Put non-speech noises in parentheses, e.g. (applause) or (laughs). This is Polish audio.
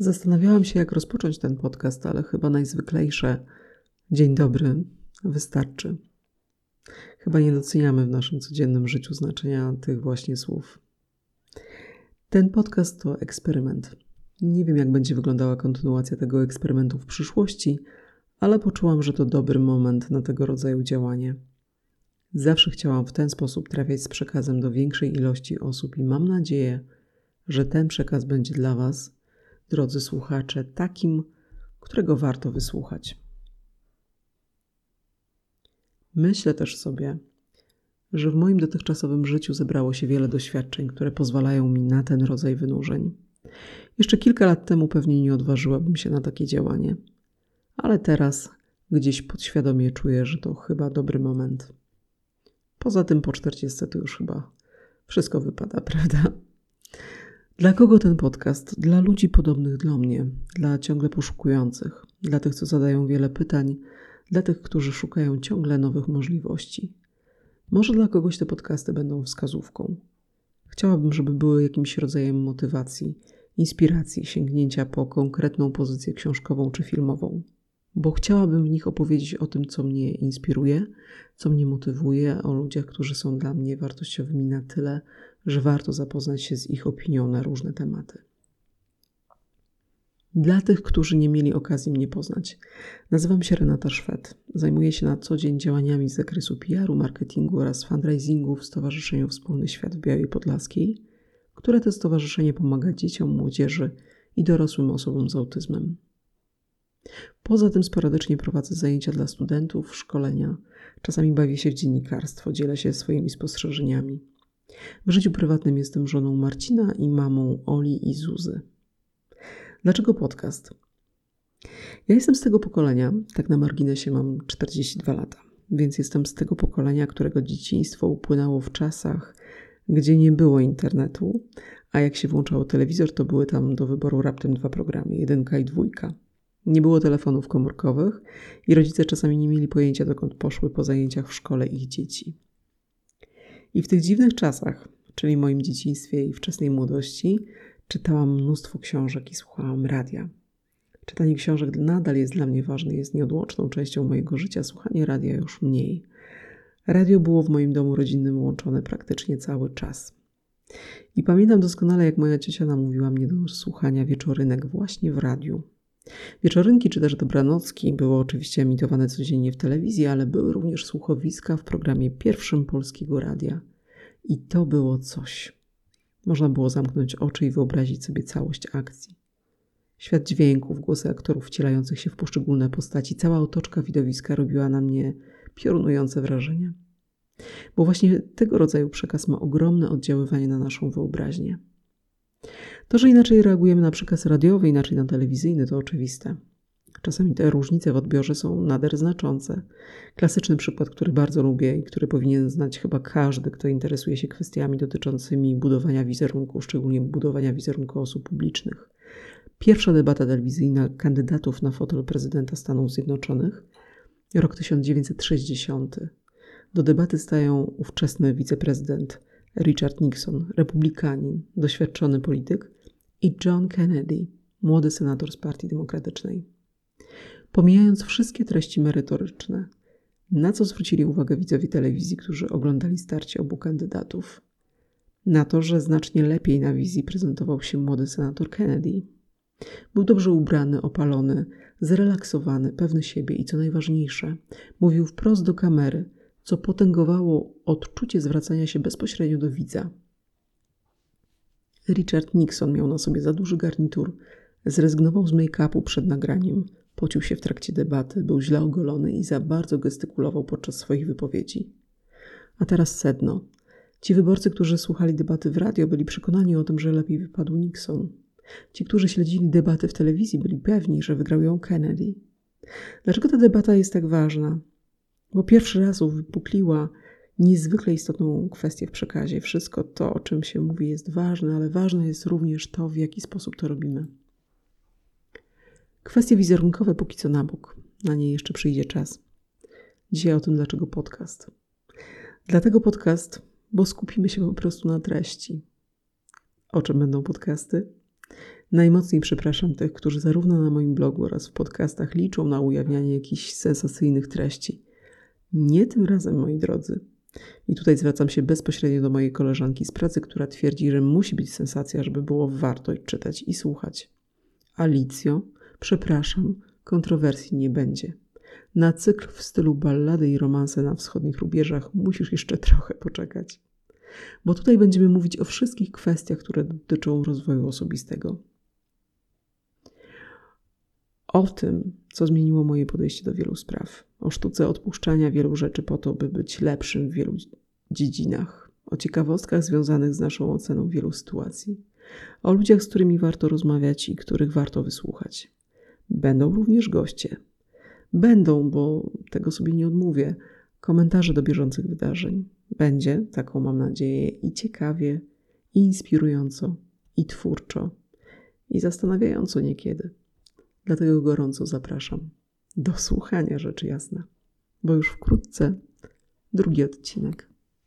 Zastanawiałam się, jak rozpocząć ten podcast, ale chyba najzwyklejsze dzień dobry wystarczy. Chyba nie doceniamy w naszym codziennym życiu znaczenia tych właśnie słów. Ten podcast to eksperyment. Nie wiem, jak będzie wyglądała kontynuacja tego eksperymentu w przyszłości, ale poczułam, że to dobry moment na tego rodzaju działanie. Zawsze chciałam w ten sposób trafiać z przekazem do większej ilości osób i mam nadzieję, że ten przekaz będzie dla Was drodzy słuchacze, takim, którego warto wysłuchać. Myślę też sobie, że w moim dotychczasowym życiu zebrało się wiele doświadczeń, które pozwalają mi na ten rodzaj wynurzeń. Jeszcze kilka lat temu pewnie nie odważyłabym się na takie działanie, ale teraz gdzieś podświadomie czuję, że to chyba dobry moment. Poza tym po 40 to już chyba wszystko wypada, (laughs) prawda? Dla kogo ten podcast? Dla ludzi podobnych do mnie, dla ciągle poszukujących, dla tych, co zadają wiele pytań, dla tych, którzy szukają ciągle nowych możliwości. Może dla kogoś te podcasty będą wskazówką. Chciałabym, żeby były jakimś rodzajem motywacji, inspiracji, sięgnięcia po konkretną pozycję książkową czy filmową, bo chciałabym w nich opowiedzieć o tym, co mnie inspiruje, co mnie motywuje, o ludziach, którzy są dla mnie wartościowymi na tyle, że warto zapoznać się z ich opinią na różne tematy. Dla tych, którzy nie mieli okazji mnie poznać, nazywam się Renata Szwed. Zajmuję się na co dzień działaniami z zakresu PR-u, marketingu oraz fundraisingu w Stowarzyszeniu Wspólny Świat w Białej Podlaskiej, które to stowarzyszenie pomaga dzieciom, młodzieży i dorosłym osobom z autyzmem. Poza tym sporadycznie prowadzę zajęcia dla studentów, szkolenia, czasami bawię się w dziennikarstwo, dzielę się swoimi spostrzeżeniami. W życiu prywatnym jestem żoną Marcina i mamą Oli i Zuzy. Dlaczego podcast? Ja jestem z tego pokolenia, tak na marginesie mam 42 lata, więc jestem z tego pokolenia, którego dzieciństwo upłynęło w czasach, gdzie nie było internetu, a jak się włączało telewizor, to były tam do wyboru raptem dwa programy, jedynka i dwójka. Nie było telefonów komórkowych i rodzice czasami nie mieli pojęcia, dokąd poszły po zajęciach w szkole ich dzieci. I w tych dziwnych czasach, czyli moim dzieciństwie i wczesnej młodości, czytałam mnóstwo książek i słuchałam radia. Czytanie książek nadal jest dla mnie ważne, jest nieodłączną częścią mojego życia, słuchanie radia już mniej. Radio było w moim domu rodzinnym łączone praktycznie cały czas. I pamiętam doskonale, jak moja ciocia namówiła mnie do słuchania wieczorynek właśnie w radiu. Wieczorynki czy też dobranocki były oczywiście emitowane codziennie w telewizji, ale były również słuchowiska w programie pierwszym polskiego radia. I to było coś. Można było zamknąć oczy i wyobrazić sobie całość akcji. Świat dźwięków, głosy aktorów wcielających się w poszczególne postaci, cała otoczka widowiska robiła na mnie piorunujące wrażenie. Bo właśnie tego rodzaju przekaz ma ogromne oddziaływanie na naszą wyobraźnię. To, że inaczej reagujemy na przekaz radiowy, inaczej na telewizyjny, to oczywiste. Czasami te różnice w odbiorze są nader znaczące. Klasyczny przykład, który bardzo lubię i który powinien znać chyba każdy, kto interesuje się kwestiami dotyczącymi budowania wizerunku, szczególnie budowania wizerunku osób publicznych. Pierwsza debata telewizyjna kandydatów na fotel prezydenta Stanów Zjednoczonych, rok 1960. Do debaty stają ówczesny wiceprezydent Richard Nixon, republikanin, doświadczony polityk, i John Kennedy, młody senator z Partii Demokratycznej. Pomijając wszystkie treści merytoryczne, na co zwrócili uwagę widzowie telewizji, którzy oglądali starcie obu kandydatów? Na to, że znacznie lepiej na wizji prezentował się młody senator Kennedy. Był dobrze ubrany, opalony, zrelaksowany, pewny siebie i co najważniejsze, mówił wprost do kamery, co potęgowało odczucie zwracania się bezpośrednio do widza. Richard Nixon miał na sobie za duży garnitur, zrezygnował z make-upu przed nagraniem, pocił się w trakcie debaty, był źle ogolony i za bardzo gestykulował podczas swoich wypowiedzi. A teraz sedno. Ci wyborcy, którzy słuchali debaty w radio, byli przekonani o tym, że lepiej wypadł Nixon. Ci, którzy śledzili debaty w telewizji, byli pewni, że wygrał ją Kennedy. Dlaczego ta debata jest tak ważna? Bo pierwszy raz uwypukliła niezwykle istotną kwestię w przekazie. Wszystko to, o czym się mówi, jest ważne, ale ważne jest również to, w jaki sposób to robimy. Kwestie wizerunkowe póki co na bok. Na nie jeszcze przyjdzie czas. Dzisiaj o tym, dlaczego podcast. Dlatego podcast, bo skupimy się po prostu na treści. O czym będą podcasty? Najmocniej przepraszam tych, którzy zarówno na moim blogu oraz w podcastach liczą na ujawnianie jakichś sensacyjnych treści. Nie tym razem, moi drodzy. I tutaj zwracam się bezpośrednio do mojej koleżanki z pracy, która twierdzi, że musi być sensacja, żeby było warto czytać i słuchać. Alicjo, przepraszam, kontrowersji nie będzie. Na cykl w stylu ballady i romanse na wschodnich rubieżach musisz jeszcze trochę poczekać. Bo tutaj będziemy mówić o wszystkich kwestiach, które dotyczą rozwoju osobistego. O tym, co zmieniło moje podejście do wielu spraw. O sztuce odpuszczania wielu rzeczy po to, by być lepszym w wielu dziedzinach. O ciekawostkach związanych z naszą oceną wielu sytuacji. O ludziach, z którymi warto rozmawiać i których warto wysłuchać. Będą również goście. Będą, bo tego sobie nie odmówię, komentarze do bieżących wydarzeń. Będzie, taką mam nadzieję, i ciekawie, i inspirująco, i twórczo, i zastanawiająco niekiedy. Dlatego gorąco zapraszam do słuchania rzeczy jasna, bo już wkrótce drugi odcinek.